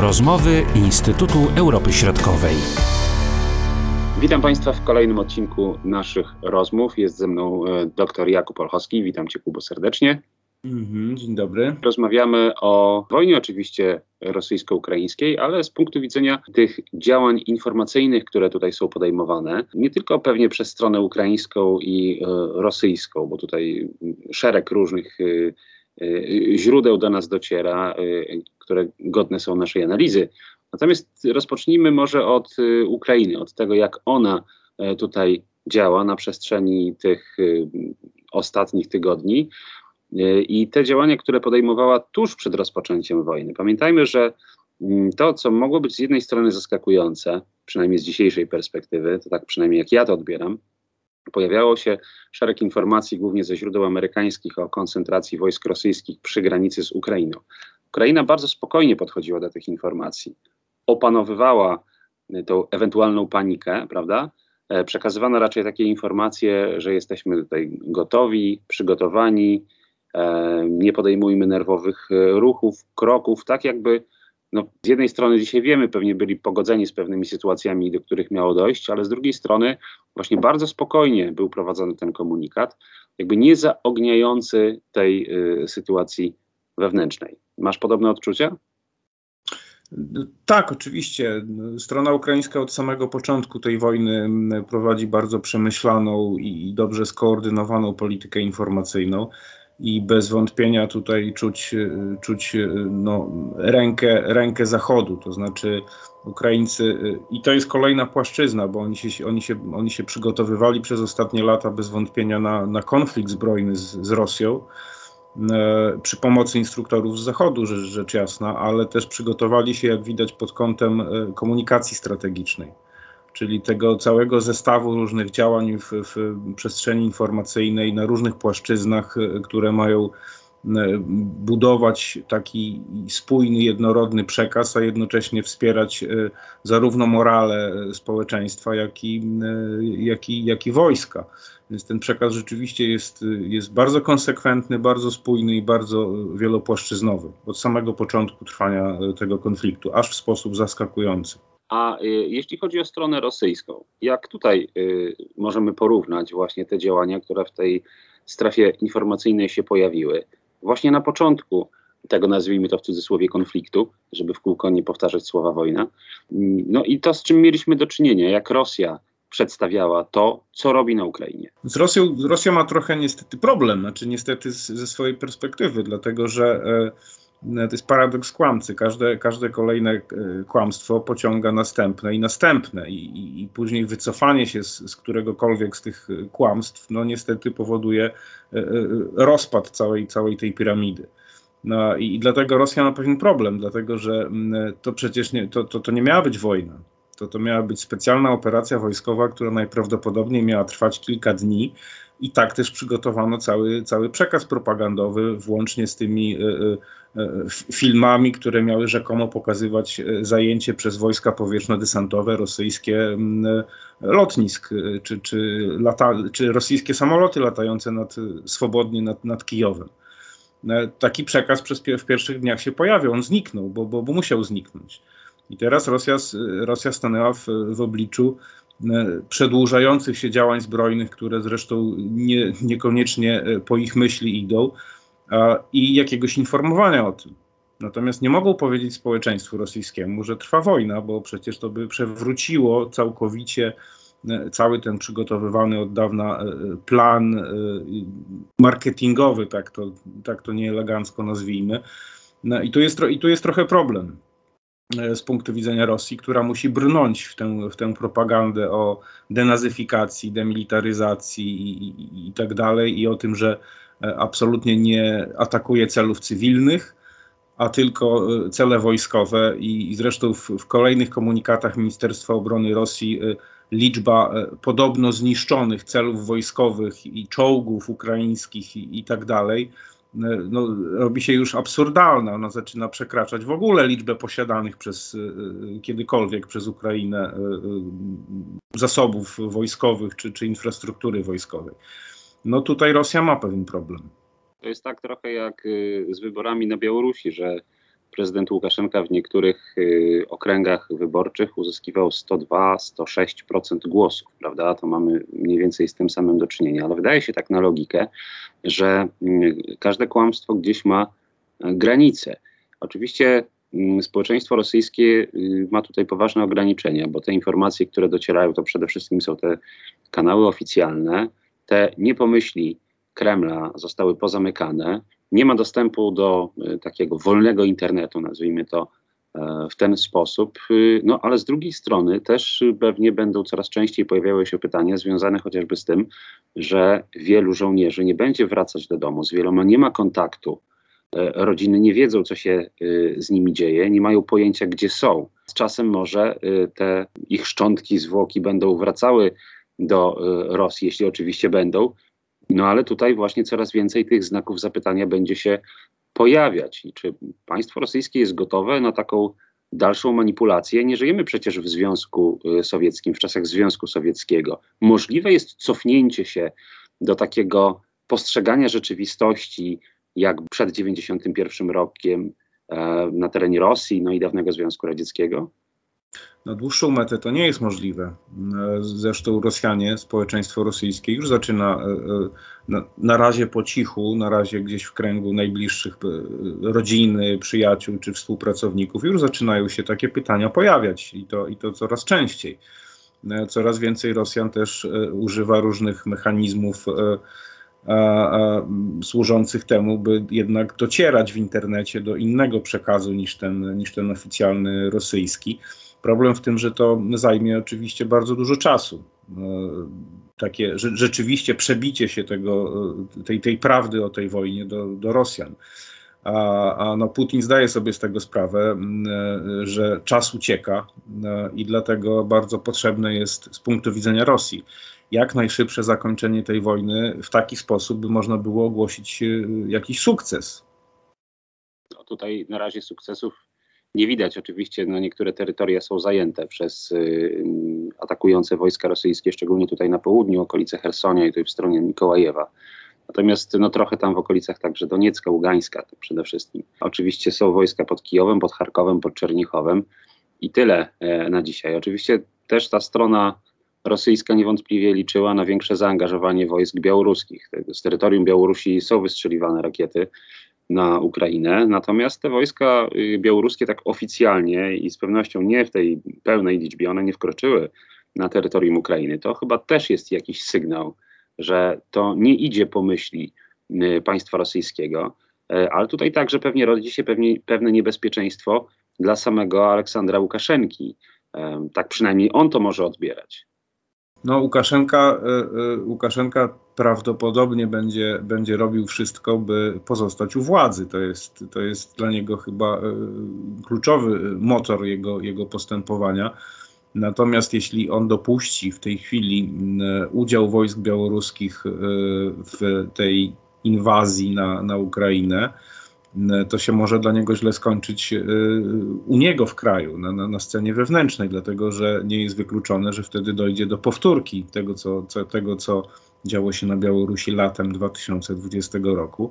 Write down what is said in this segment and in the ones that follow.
Rozmowy Instytutu Europy Środkowej. Witam Państwa w kolejnym odcinku naszych rozmów. Jest ze mną e, dr Jakub Olchowski. Witam Cię, Kubo, serdecznie. Mhm, dzień dobry. Rozmawiamy o wojnie oczywiście rosyjsko-ukraińskiej, ale z punktu widzenia tych działań informacyjnych, które tutaj są podejmowane, nie tylko pewnie przez stronę ukraińską i e, rosyjską, bo tutaj szereg różnych e, źródeł do nas dociera, które godne są naszej analizy. Natomiast rozpocznijmy może od Ukrainy, od tego, jak ona tutaj działa na przestrzeni tych ostatnich tygodni. I te działania, które podejmowała tuż przed rozpoczęciem wojny. Pamiętajmy, że mm, to, co mogło być z jednej strony zaskakujące, przynajmniej z dzisiejszej perspektywy, to tak przynajmniej jak ja to odbieram, pojawiało się szereg informacji, głównie ze źródeł amerykańskich, o koncentracji wojsk rosyjskich przy granicy z Ukrainą. Ukraina bardzo spokojnie podchodziła do tych informacji, opanowywała y, tą ewentualną panikę, prawda? E, przekazywano raczej takie informacje, że jesteśmy tutaj gotowi, przygotowani, E, nie podejmujmy nerwowych e, ruchów, kroków, tak jakby no, z jednej strony dzisiaj wiemy, pewnie byli pogodzeni z pewnymi sytuacjami, do których miało dojść, ale z drugiej strony właśnie bardzo spokojnie był prowadzony ten komunikat, jakby nie zaogniający tej y, sytuacji wewnętrznej. Masz podobne odczucia? Tak, oczywiście. Strona ukraińska od samego początku tej wojny prowadzi bardzo przemyślaną i dobrze skoordynowaną politykę informacyjną i bez wątpienia tutaj czuć, czuć no, rękę, rękę Zachodu, to znaczy Ukraińcy, i to jest kolejna płaszczyzna, bo oni się, oni się, oni się przygotowywali przez ostatnie lata bez wątpienia na, na konflikt zbrojny z, z Rosją przy pomocy instruktorów z Zachodu, rzecz, rzecz jasna, ale też przygotowali się, jak widać, pod kątem komunikacji strategicznej czyli tego całego zestawu różnych działań w, w przestrzeni informacyjnej na różnych płaszczyznach, e, które mają e, budować taki spójny, jednorodny przekaz, a jednocześnie wspierać e, zarówno morale społeczeństwa, jak i, jak i, jak i wojska. Więc ten przekaz rzeczywiście jest, jest bardzo konsekwentny, bardzo spójny i bardzo wielopłaszczyznowy od samego początku trwania tego konfliktu, aż w sposób zaskakujący. A y, jeśli chodzi o stronę rosyjską, jak tutaj y, możemy porównać właśnie te działania, które w tej strefie informacyjnej się pojawiły? Właśnie na początku tego, nazwijmy to w cudzysłowie, konfliktu, żeby w kółko nie powtarzać słowa wojna. No i to, z czym mieliśmy do czynienia, jak Rosja przedstawiała to, co robi na Ukrainie. Z Rosją, Rosja ma trochę niestety problem, znaczy niestety z, ze swojej perspektywy, dlatego że. E, to jest paradoks kłamcy. Każde, każde kolejne e, kłamstwo pociąga następne i następne, i, i, i później wycofanie się z, z, któregokolwiek z tych e, kłamstw, no niestety powoduje e, rozpad całej, całej tej piramidy. No i, i dlatego Rosja ma pewien problem, dlatego że to przecież nie, to, to, to nie miała być wojna. To, to miała być specjalna operacja wojskowa, która najprawdopodobniej miała trwać kilka dni. I tak też przygotowano cały, cały przekaz propagandowy, włącznie z tymi E, filmami, które miały rzekomo pokazywać e, zajęcie przez wojska powietrzno-desantowe rosyjskie e, lotnisk, czy, czy, lata, czy rosyjskie samoloty latające nad, swobodnie nad, nad Kijowem. Taki przekaz przez, w pierwszych dniach się pojawił, on zniknął, bo, bo, bo musiał zniknąć. I teraz Rosja, Rosja stanęła w, w obliczu przedłużających się działań zbrojnych, które zresztą nie, niekoniecznie po ich myśli idą, i jakiegoś informowania o tym. Natomiast nie mogą powiedzieć społeczeństwu rosyjskiemu, że trwa wojna, bo przecież to by przewróciło całkowicie e, cały ten przygotowywany od dawna e, plan e, marketingowy, tak to, tak to nieelegancko nazwijmy. No i tu, jest, I tu jest trochę problem z punktu widzenia Rosji, która musi brnąć w tę, w tę propagandę o denazyfikacji, demilitaryzacji i, i, i tak dalej, i o tym, że E, absolutnie nie atakuje celów cywilnych, a tylko e, cele wojskowe. I, zresztą w, w kolejnych komunikatach Ministerstwa Obrony Rosji e, liczba podobno zniszczonych celów wojskowych i czołgów ukraińskich i, i tak dalej, no, robi się już absurdalna. Ona zaczyna przekraczać w ogóle liczbę posiadanych przez kiedykolwiek przez Ukrainę zasobów wojskowych czy, czy infrastruktury wojskowej. No tutaj Rosja ma pewien problem. To jest tak trochę jak z wyborami na Białorusi, że prezydent Łukaszenka w niektórych y, okręgach wyborczych uzyskiwał 102-106% głosów, prawda? To mamy mniej więcej z tym samym do czynienia, ale wydaje się tak na logikę, że y, każde kłamstwo gdzieś ma y, granice. Oczywiście y, społeczeństwo rosyjskie y, ma tutaj poważne ograniczenia, bo te informacje, które docierają, to przede wszystkim są te kanały oficjalne, te niepomyśli Kremla zostały pozamykane. Nie ma dostępu do y, takiego wolnego internetu, nazwijmy to e, w ten sposób. Y, No ale z drugiej strony też pewnie będą coraz częściej pojawiały się pytania związane chociażby z tym, że wielu żołnierzy nie będzie wracać do domu, z wieloma nie ma kontaktu. E, Rodziny nie wiedzą, co się z nimi dzieje, nie mają pojęcia, gdzie są. Z czasem może te ich szczątki, zwłoki będą wracały do Rosji, jeśli oczywiście będą, no ale tutaj właśnie coraz więcej tych znaków zapytania będzie się pojawiać. I czy państwo rosyjskie jest gotowe na taką dalszą manipulację? Nie żyjemy przecież w Związku y, Sowieckim, w czasach Związku Sowieckiego. Możliwe jest cofnięcie się do takiego postrzegania rzeczywistości, jak przed 91 rokiem e, na terenie Rosji, no i dawnego Związku Radzieckiego? Na dłuższą metę to nie jest możliwe. E, Zresztą Rosjanie, społeczeństwo rosyjskie już zaczyna e, e, na, razie po cichu, na razie gdzieś w kręgu najbliższych rodziny, przyjaciół czy współpracowników, już zaczynają się takie pytania pojawiać i to, i to coraz częściej. Coraz więcej Rosjan też używa różnych mechanizmów służących temu, by jednak docierać w internecie do innego przekazu niż ten, niż ten oficjalny rosyjski. Problem w tym, że to zajmie oczywiście bardzo dużo czasu. E, Takie rze- rzeczywiście przebicie się tego, e, tej, tej prawdy o tej wojnie do, do Rosjan. A, a no Putin zdaje sobie z tego sprawę, e, że czas ucieka i dlatego bardzo potrzebne jest z punktu widzenia Rosji jak najszybsze zakończenie tej wojny w taki sposób, by można było ogłosić jakiś sukces. No tutaj na razie sukcesów nie widać. Oczywiście no, niektóre terytoria są zajęte przez y, y, atakujące wojska rosyjskie, szczególnie tutaj na południu, okolice Hersonia i tutaj w stronie Mikołajewa. Natomiast no, trochę tam w okolicach także Doniecka, Ługańska to przede wszystkim. Oczywiście są wojska pod Kijowem, pod Charkowem, pod Czernichowem i tyle e, na dzisiaj. Oczywiście też ta strona rosyjska niewątpliwie liczyła na większe zaangażowanie wojsk białoruskich. Z terytorium Białorusi są wystrzeliwane rakiety na Ukrainę, natomiast te wojska y, białoruskie tak oficjalnie i z pewnością nie w tej pełnej liczbie, one nie wkroczyły na terytorium Ukrainy. To chyba też jest jakiś sygnał, że to nie idzie po myśli y, państwa rosyjskiego, E, ale tutaj także pewnie rodzi się pewnie, pewne niebezpieczeństwo dla samego Aleksandra Łukaszenki. E, Tak przynajmniej on to może odbierać. No, Łukaszenka, e, e, Łukaszenka prawdopodobnie będzie, będzie robił wszystko, by pozostać u władzy. To jest, to jest dla niego chyba e, kluczowy motor jego, jego postępowania. Natomiast jeśli on dopuści w tej chwili udział wojsk białoruskich w tej inwazji na, na Ukrainę, to się może dla niego źle skończyć e, u niego w kraju, na, na, na scenie wewnętrznej, dlatego że nie jest wykluczone, że wtedy dojdzie do powtórki tego, co, co, tego, co działo się na Białorusi latem 2020 roku.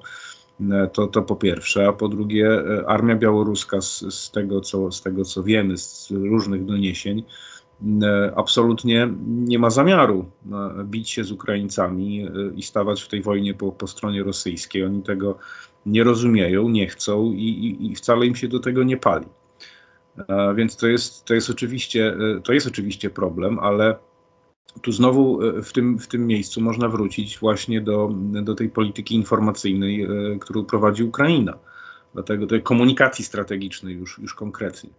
E, To, to po pierwsze, a po drugie, armia białoruska, z, z, tego, co, z tego co wiemy, z różnych doniesień, absolutnie nie ma zamiaru e, bić się z Ukraińcami e, i stawać w tej wojnie po, po stronie rosyjskiej. Oni tego nie rozumieją, nie chcą i, i, i wcale im się do tego nie pali. E, Więc to jest, to, jest oczywiście, e, to jest oczywiście problem, ale tu znowu e, w tym, w tym miejscu można wrócić właśnie do, do tej polityki informacyjnej, e, którą prowadzi Ukraina. Dlatego tej komunikacji strategicznej już, już konkretnie.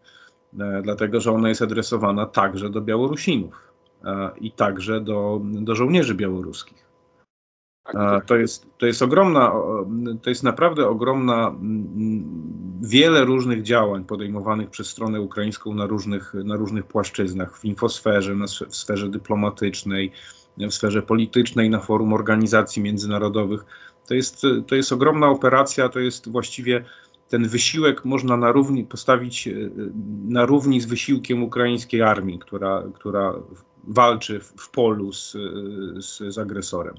E, Dlatego, że ona jest adresowana także do Białorusinów e, i także do, do żołnierzy białoruskich. A To jest, to jest ogromna, to jest naprawdę ogromna, wiele różnych działań podejmowanych przez stronę ukraińską na różnych, na różnych płaszczyznach, w infosferze, w sferze dyplomatycznej, w sferze politycznej, na forum organizacji międzynarodowych. To jest, to jest ogromna operacja, to jest właściwie ten wysiłek można na równi, postawić e, na równi z wysiłkiem ukraińskiej armii, która, która walczy w, polu z, z, z agresorem.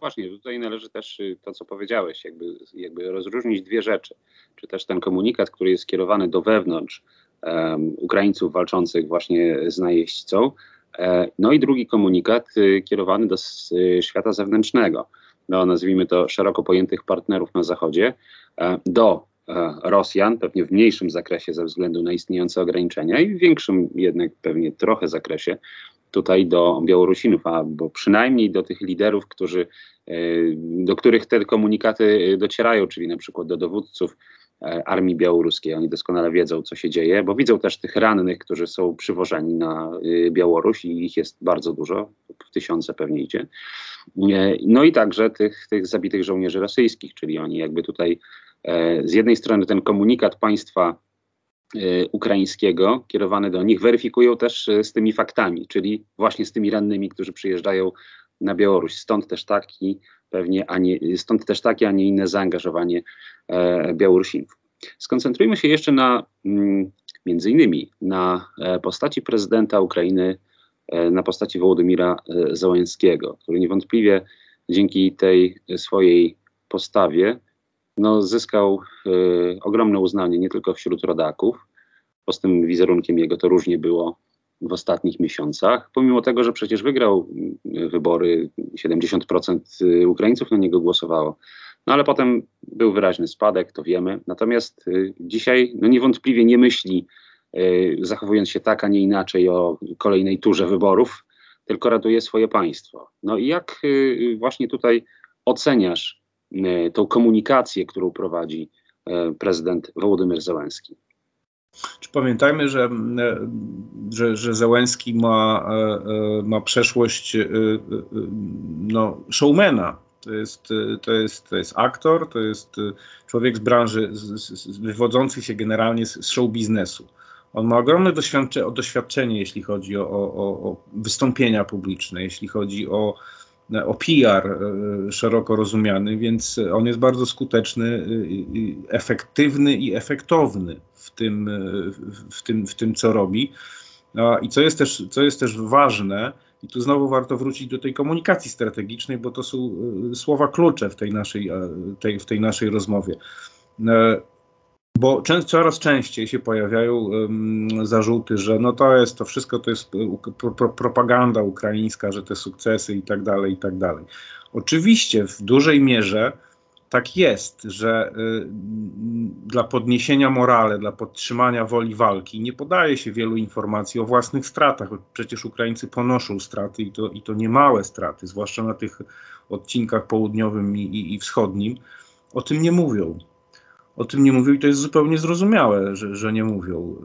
Właśnie, tutaj należy też to, co powiedziałeś, jakby, jakby rozróżnić dwie rzeczy. Czy też ten komunikat, który jest skierowany do wewnątrz um, Ukraińców walczących właśnie z najeźdźcą, e, no i drugi komunikat y, kierowany do y, świata zewnętrznego, do nazwijmy to szeroko pojętych partnerów na Zachodzie, e, do e, Rosjan, pewnie w mniejszym zakresie ze względu na istniejące ograniczenia i w większym jednak pewnie trochę zakresie tutaj do Białorusinów, albo przynajmniej do tych liderów, którzy, e, do których te komunikaty docierają, czyli na przykład do dowódców e, armii białoruskiej. Oni doskonale wiedzą, co się dzieje, bo widzą też tych rannych, którzy są przywożeni na e, Białoruś i ich jest bardzo dużo, w tysiące pewnie idzie. No i także tych, tych zabitych żołnierzy rosyjskich, czyli oni jakby tutaj z jednej strony ten komunikat państwa Y, ukraińskiego kierowany do nich weryfikują też y, z tymi faktami, czyli właśnie z tymi rannymi, którzy przyjeżdżają na Białoruś. Stąd też taki pewnie, a nie, stąd też takie, a nie inne zaangażowanie e, Białorusinów. Skoncentrujmy się jeszcze na mm, między innymi na e, postaci prezydenta Ukrainy, e, na postaci Wołodymira e, Załęskiego, który niewątpliwie dzięki tej swojej postawie no, zyskał y, ogromne uznanie nie tylko wśród rodaków, bo z tym wizerunkiem jego to różnie było w ostatnich miesiącach, pomimo tego, że przecież wygrał y, wybory, 70% y, Ukraińców na niego głosowało. No ale potem był wyraźny spadek, to wiemy. Natomiast y, dzisiaj no, niewątpliwie nie myśli, y, zachowując się tak, a nie inaczej o kolejnej turze wyborów, tylko ratuje swoje państwo. No i jak y, właśnie tutaj oceniasz tą komunikację, którą prowadzi e, prezydent Wołodymyr Zełenski. Czy pamiętajmy, że, e, że, że ma, ma przeszłość no, showmana. To jest, to, jest, to jest aktor, to jest człowiek z branży z, z, wywodzący się generalnie z, show biznesu. On ma ogromne doświadczenie, doświadczenie jeśli chodzi o, o, o wystąpienia publiczne, jeśli chodzi o o PR e, szeroko rozumiany, więc on jest bardzo skuteczny, efektywny i efektowny w tym, e, w tym, w tym co robi. I co jest, też, co jest też ważne, i tu znowu warto wrócić do tej komunikacji strategicznej, bo to są e, słowa klucze w tej naszej, tej, w tej naszej rozmowie. Bo coraz częściej się pojawiają um, zarzuty, że no to jest, to wszystko to jest pro, pro, propaganda ukraińska, że te sukcesy i tak dalej, i tak dalej. Oczywiście w dużej mierze tak jest, że y, dla podniesienia morale, dla podtrzymania woli walki nie podaje się wielu informacji o własnych stratach. Przecież Ukraińcy ponoszą straty i to, i to niemałe straty, zwłaszcza na tych odcinkach południowym i, i, i wschodnim. O tym nie mówią o tym nie mówią i to jest zupełnie zrozumiałe, że, że nie mówią.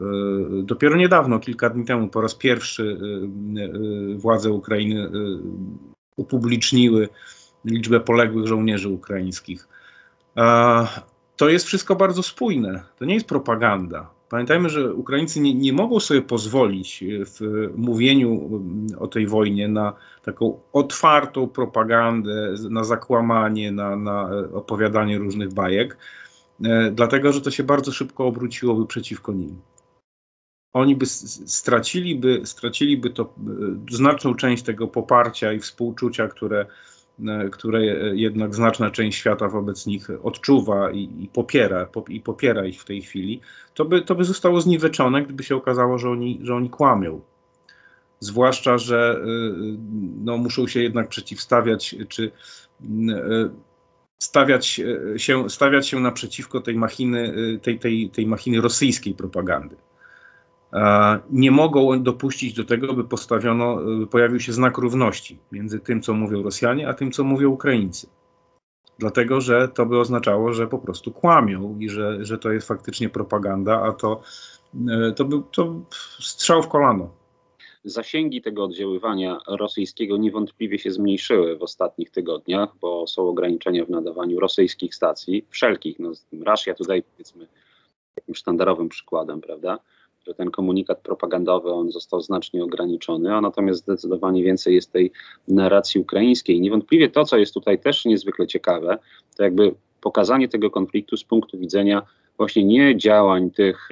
E, dopiero niedawno, kilka dni temu, po raz pierwszy e, e, władze Ukrainy upubliczniły liczbę poległych żołnierzy ukraińskich. To jest wszystko bardzo spójne. To nie jest propaganda. Pamiętajmy, że Ukraińcy nie, nie mogą sobie pozwolić w mówieniu o tej wojnie na taką otwartą propagandę, na zakłamanie, na, na opowiadanie różnych bajek dlatego że to się bardzo szybko obróciłoby przeciwko nim. Oni by straciliby, straciliby to e, znaczną część tego poparcia i współczucia, które, e, które jednak znaczna część świata wobec nich odczuwa i, i popiera, po, i popiera ich w tej chwili, to by, to by zostało zniweczone, gdyby się okazało, że oni, że oni kłamią. Zwłaszcza, że no, muszą się jednak przeciwstawiać, czy stawiać e, się, stawiać się naprzeciwko tej machiny, e, tej, tej, tej machiny rosyjskiej propagandy. Nie mogą dopuścić do tego, by postawiono, by pojawił się znak równości między tym, co mówią Rosjanie, a tym, co mówią Ukraińcy. Dlatego, że to by oznaczało, że po prostu kłamią i że, że to jest faktycznie propaganda, a to, e, to był to strzał w kolano zasięgi tego oddziaływania rosyjskiego niewątpliwie się zmniejszyły w ostatnich tygodniach, bo są ograniczenia w nadawaniu rosyjskich stacji, wszelkich. No, Rosja tutaj powiedzmy takim sztandarowym przykładem, prawda? Że ten komunikat propagandowy on został znacznie ograniczony, a natomiast zdecydowanie więcej jest tej narracji ukraińskiej. Niewątpliwie to, co jest tutaj też niezwykle ciekawe, to jakby pokazanie tego konfliktu z punktu widzenia właśnie nie działań tych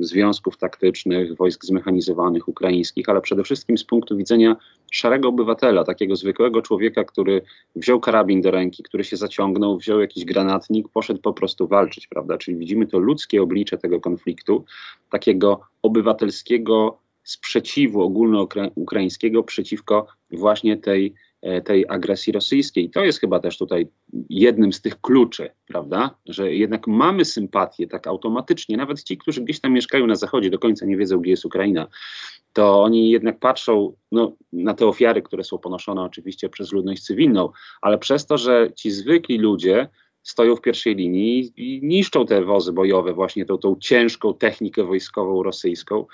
związków taktycznych, wojsk zmechanizowanych ukraińskich, ale przede wszystkim z punktu widzenia szarego obywatela, takiego zwykłego człowieka, który wziął karabin do ręki, który się zaciągnął, wziął jakiś granatnik, poszedł po prostu walczyć, prawda? Czyli widzimy to ludzkie oblicze tego konfliktu, takiego obywatelskiego sprzeciwu ogólnoukraińskiego przeciwko właśnie tej tej agresji rosyjskiej. To jest chyba też tutaj jednym z tych kluczy, prawda? Że jednak mamy sympatię tak automatycznie, nawet ci, którzy gdzieś tam mieszkają na zachodzie, do końca nie wiedzą, gdzie jest Ukraina, to oni jednak patrzą no, na te ofiary, które są ponoszone oczywiście przez ludność cywilną, ale przez to, że ci zwykli ludzie stoją w pierwszej linii i niszczą te wozy bojowe, właśnie tą, tą ciężką technikę wojskową rosyjską,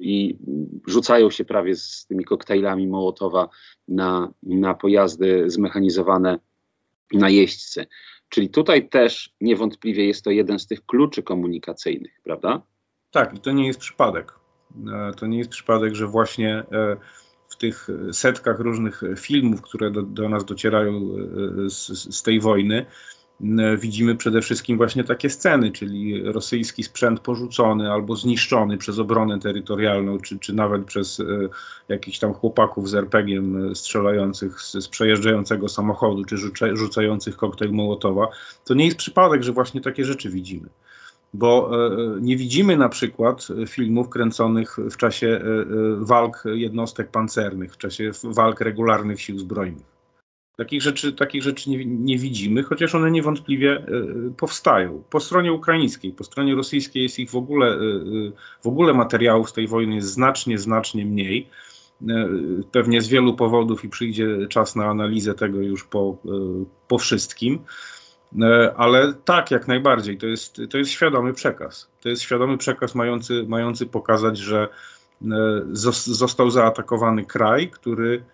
i rzucają się prawie z tymi koktajlami Mołotowa na, na pojazdy zmechanizowane na jeźdźcy. Czyli tutaj też niewątpliwie jest to jeden z tych kluczy komunikacyjnych, prawda? Tak, i to nie jest przypadek. E, to nie jest przypadek, że właśnie e, w tych setkach różnych filmów, które do, do nas docierają e, z, z tej wojny, widzimy przede wszystkim właśnie takie sceny, czyli rosyjski sprzęt porzucony albo zniszczony przez obronę terytorialną, czy, czy nawet przez e, jakichś tam chłopaków z rpg e, strzelających z, z, przejeżdżającego samochodu, czy rzuca, rzucających koktajl Mołotowa. To nie jest przypadek, że właśnie takie rzeczy widzimy. Bo nie widzimy na przykład filmów kręconych w czasie walk jednostek pancernych, w czasie walk regularnych sił zbrojnych Takich rzeczy, takich rzeczy nie, nie, widzimy, chociaż one niewątpliwie y, powstają. Po stronie ukraińskiej, po stronie rosyjskiej jest ich w ogóle, y, w ogóle materiałów z tej wojny jest znacznie, znacznie mniej. Pewnie z wielu powodów i przyjdzie czas na analizę tego już po, po wszystkim. Ale tak, jak najbardziej. To jest, to jest świadomy przekaz. To jest świadomy przekaz mający, mający pokazać, że został zaatakowany kraj, który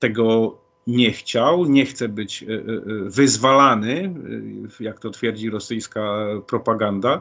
tego nie chciał, nie chce być e, e, wyzwalany, e, jak to twierdzi rosyjska propaganda,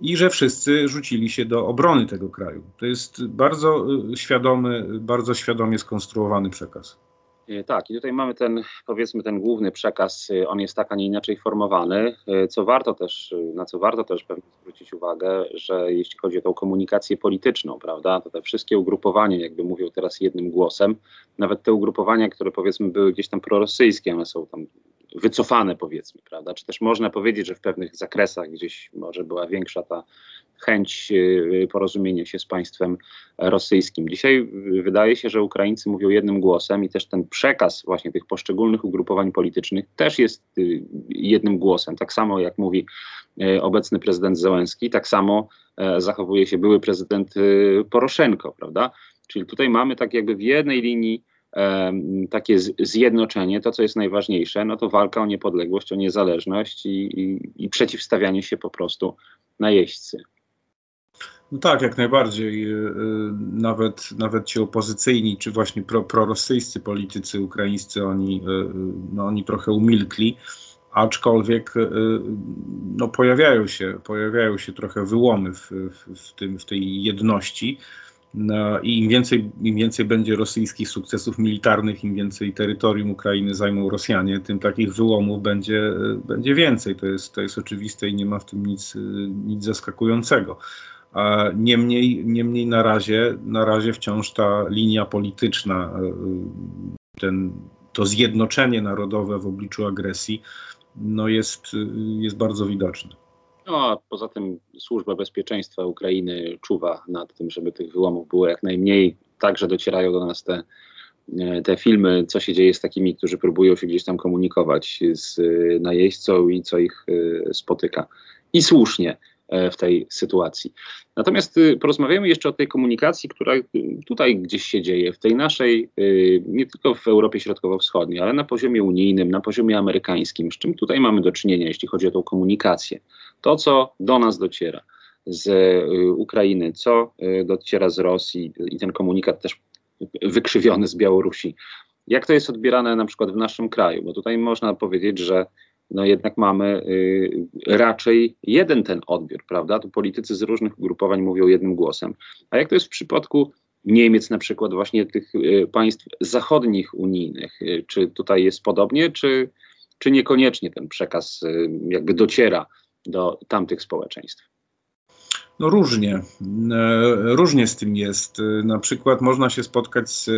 i że wszyscy rzucili się do obrony tego kraju. To jest bardzo świadomy, bardzo świadomie skonstruowany przekaz. E, tak, i tutaj mamy ten, powiedzmy, ten główny przekaz, e, on jest tak, a nie inaczej formowany, e, co warto też, na co warto też pewnie zwrócić uwagę, że jeśli chodzi o tą komunikację polityczną, prawda, to te wszystkie ugrupowania jakby mówią teraz jednym głosem, nawet te ugrupowania, które powiedzmy były gdzieś tam prorosyjskie, one są tam wycofane powiedzmy, prawda, czy też można powiedzieć, że w pewnych zakresach gdzieś może była większa ta chęć y, porozumienia się z państwem rosyjskim. Dzisiaj wydaje się, że Ukraińcy mówią jednym głosem i też ten przekaz właśnie tych poszczególnych ugrupowań politycznych też jest y, jednym głosem. Tak samo jak mówi y, obecny prezydent Zełenski, tak samo e, zachowuje się były prezydent Poroszenko, prawda? Czyli tutaj mamy tak jakby w jednej linii takie zjednoczenie, to co jest najważniejsze, no to walka o niepodległość, o niezależność i, i, i przeciwstawianie się po prostu najeźdźcy. No tak, jak najbardziej. Y, y, nawet, nawet ci opozycyjni, czy właśnie pro, prorosyjscy politycy ukraińscy, oni, y, no, oni trochę umilkli, aczkolwiek no, pojawiają, się, pojawiają się trochę wyłomy w, w, tym, w tej jedności. No, I im więcej, im więcej będzie rosyjskich sukcesów militarnych, im więcej terytorium Ukrainy zajmą Rosjanie, tym takich wyłomów będzie, będzie więcej. To jest, to jest oczywiste i nie ma w tym nic, nic zaskakującego. Niemniej, niemniej na, razie, na razie wciąż ta linia polityczna, e, ten, to zjednoczenie narodowe w obliczu agresji no jest, jest bardzo widoczne. No a poza tym Służba Bezpieczeństwa Ukrainy czuwa nad tym, żeby tych wyłomów było jak najmniej. Także docierają do nas te, e, te filmy, co się dzieje z takimi, którzy próbują się gdzieś tam komunikować z najeźdźcą i co ich e, spotyka. I słusznie. E, w tej sytuacji. Natomiast y, porozmawiamy jeszcze o tej komunikacji, która y, tutaj gdzieś się dzieje, w tej naszej, y, nie tylko w Europie Środkowo-Wschodniej, ale na poziomie unijnym, na poziomie amerykańskim. Z czym tutaj mamy do czynienia, jeśli chodzi o tą komunikację? To, co do nas dociera z Ukrainy, co dociera z Rosji i ten komunikat też wykrzywiony z Białorusi. Jak to jest odbierane na przykład w naszym kraju? Bo tutaj można powiedzieć, że no jednak mamy y, raczej jeden ten odbiór, prawda? Tu politycy z różnych ugrupowań mówią jednym głosem. A jak to jest w przypadku Niemiec, na przykład, właśnie tych y, państw zachodnich unijnych? Y, czy tutaj jest podobnie, czy, czy niekoniecznie ten przekaz jakby dociera do tamtych społeczeństw? No różnie. Różnie z tym jest. Na przykład można się spotkać z,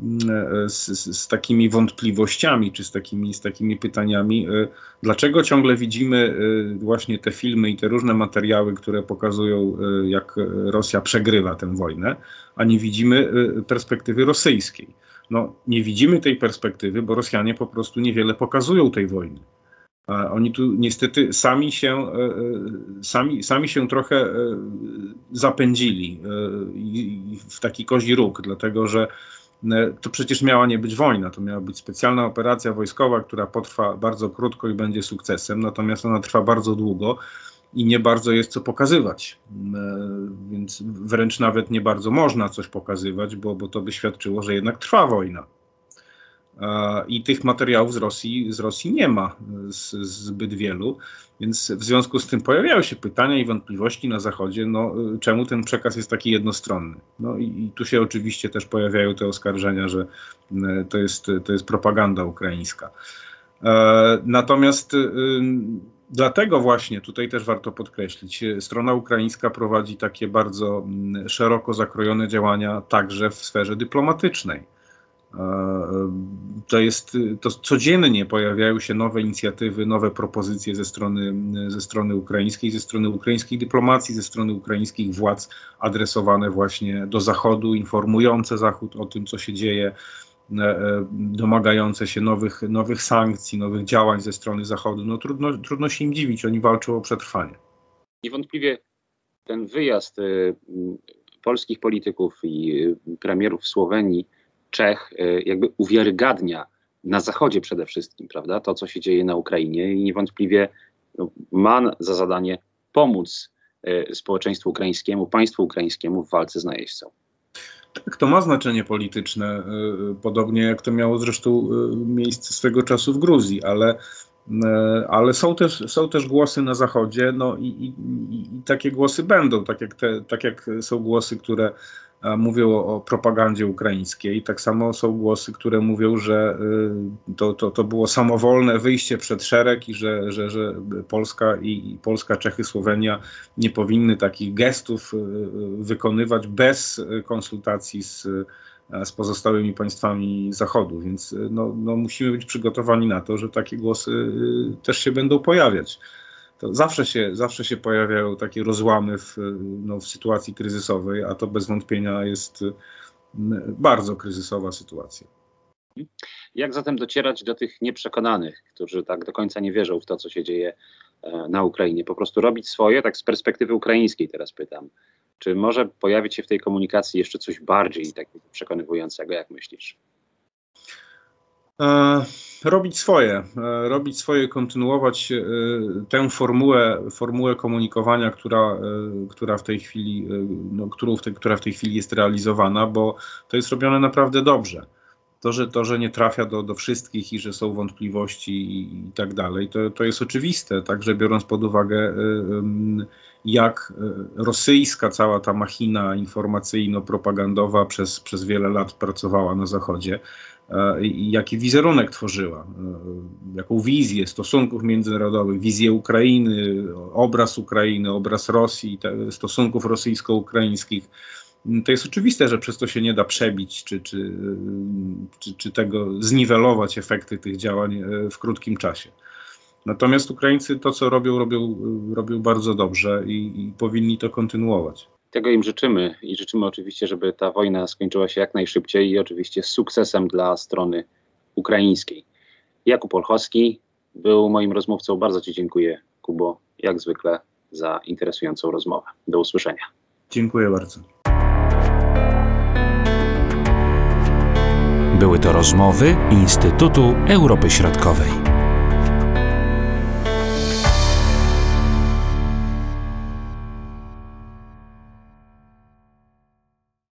e, z, z, takimi wątpliwościami, czy z takimi, z takimi pytaniami, dlaczego ciągle widzimy właśnie te filmy i te różne materiały, które pokazują, jak Rosja przegrywa tę wojnę, a nie widzimy perspektywy rosyjskiej. No, nie widzimy tej perspektywy, bo Rosjanie po prostu niewiele pokazują tej wojny. Oni tu niestety sami się, e, e, sami, sami się trochę e, zapędzili w taki kozi róg, dlatego że to przecież miała nie być wojna, to miała być specjalna operacja wojskowa, która potrwa bardzo krótko i będzie sukcesem, natomiast ona trwa bardzo długo i nie bardzo jest co pokazywać. Więc wręcz nawet nie bardzo można coś pokazywać, bo, bo to by świadczyło, że jednak trwa wojna. I tych materiałów z Rosji, z Rosji nie ma z, zbyt wielu, więc w związku z tym pojawiają się pytania i wątpliwości na Zachodzie, no, czemu ten przekaz jest taki jednostronny. No i, i tu się oczywiście też pojawiają te oskarżenia, że e, to jest, to jest propaganda ukraińska. E, natomiast Dlatego właśnie tutaj też warto podkreślić, strona ukraińska prowadzi takie bardzo szeroko zakrojone działania także w sferze dyplomatycznej. To jest, to codziennie pojawiają się nowe inicjatywy, nowe propozycje ze strony, ze strony ukraińskiej, ze strony ukraińskiej dyplomacji, ze strony ukraińskich władz adresowane właśnie do Zachodu, informujące Zachód o tym, co się dzieje, e, e, domagające się nowych, nowych sankcji, nowych działań ze strony Zachodu. No trudno, trudno się im dziwić, oni walczą o przetrwanie. Niewątpliwie ten wyjazd y, polskich polityków i premierów Słowenii Czech y, jakby uwiarygadnia na Zachodzie przede wszystkim, prawda, to co się dzieje na Ukrainie i niewątpliwie no, ma za zadanie pomóc y, społeczeństwu ukraińskiemu, państwu ukraińskiemu w walce z najeźdźcą. Tak, to ma znaczenie polityczne, y, podobnie jak to miało zresztą miejsce swego czasu w Gruzji, ale, ale są, też, są też głosy na Zachodzie, no i, i, i takie głosy będą, tak jak, te, tak jak są głosy, które mówią o, propagandzie ukraińskiej. Tak samo są głosy, które mówią, że y, to, to, to było samowolne wyjście przed szereg i że, że, że Polska i, Polska, Czechy, Słowenia nie powinny takich gestów y, wykonywać bez konsultacji z, z pozostałymi państwami Zachodu. Więc no, no musimy być przygotowani na to, że takie głosy y, też się będą pojawiać to zawsze się, zawsze się pojawiają takie rozłamy w, no, w sytuacji kryzysowej, a to bez wątpienia jest bardzo kryzysowa sytuacja. Jak zatem docierać do tych nieprzekonanych, którzy tak do końca nie wierzą w to, co się dzieje e, na Ukrainie? Po prostu robić swoje, tak z perspektywy ukraińskiej teraz pytam. Czy może pojawić się w tej komunikacji jeszcze coś bardziej takiego przekonywującego, jak myślisz? E, robić swoje, e, robić swoje, kontynuować e, tę formułę, formułę komunikowania, która, która w tej chwili, no, którą w tej, która w tej chwili jest realizowana, bo to jest robione naprawdę dobrze. To, że, to, że nie trafia do, do wszystkich i że są wątpliwości i, i tak dalej, to, to jest oczywiste, także biorąc pod uwagę, jak rosyjska cała ta machina informacyjno-propagandowa przez, przez wiele lat pracowała na Zachodzie jaki wizerunek tworzyła, e, jaką wizję stosunków międzynarodowych, wizję Ukrainy, obraz Ukrainy, obraz Rosji, stosunków rosyjsko-ukraińskich. To jest oczywiste, że przez to się nie da przebić czy, czy, czy, czy tego zniwelować efekty tych działań e, w krótkim czasie. Natomiast Ukraińcy to, co robią, robią, robią bardzo dobrze i, i powinni to kontynuować. Tego im życzymy i życzymy oczywiście, żeby ta wojna skończyła się jak najszybciej i oczywiście z sukcesem dla strony ukraińskiej. Jakub Olchowski był moim rozmówcą. Bardzo Ci dziękuję, Kubo, jak zwykle, za interesującą rozmowę. Do usłyszenia. Dziękuję bardzo. Były to rozmowy Instytutu Europy Środkowej.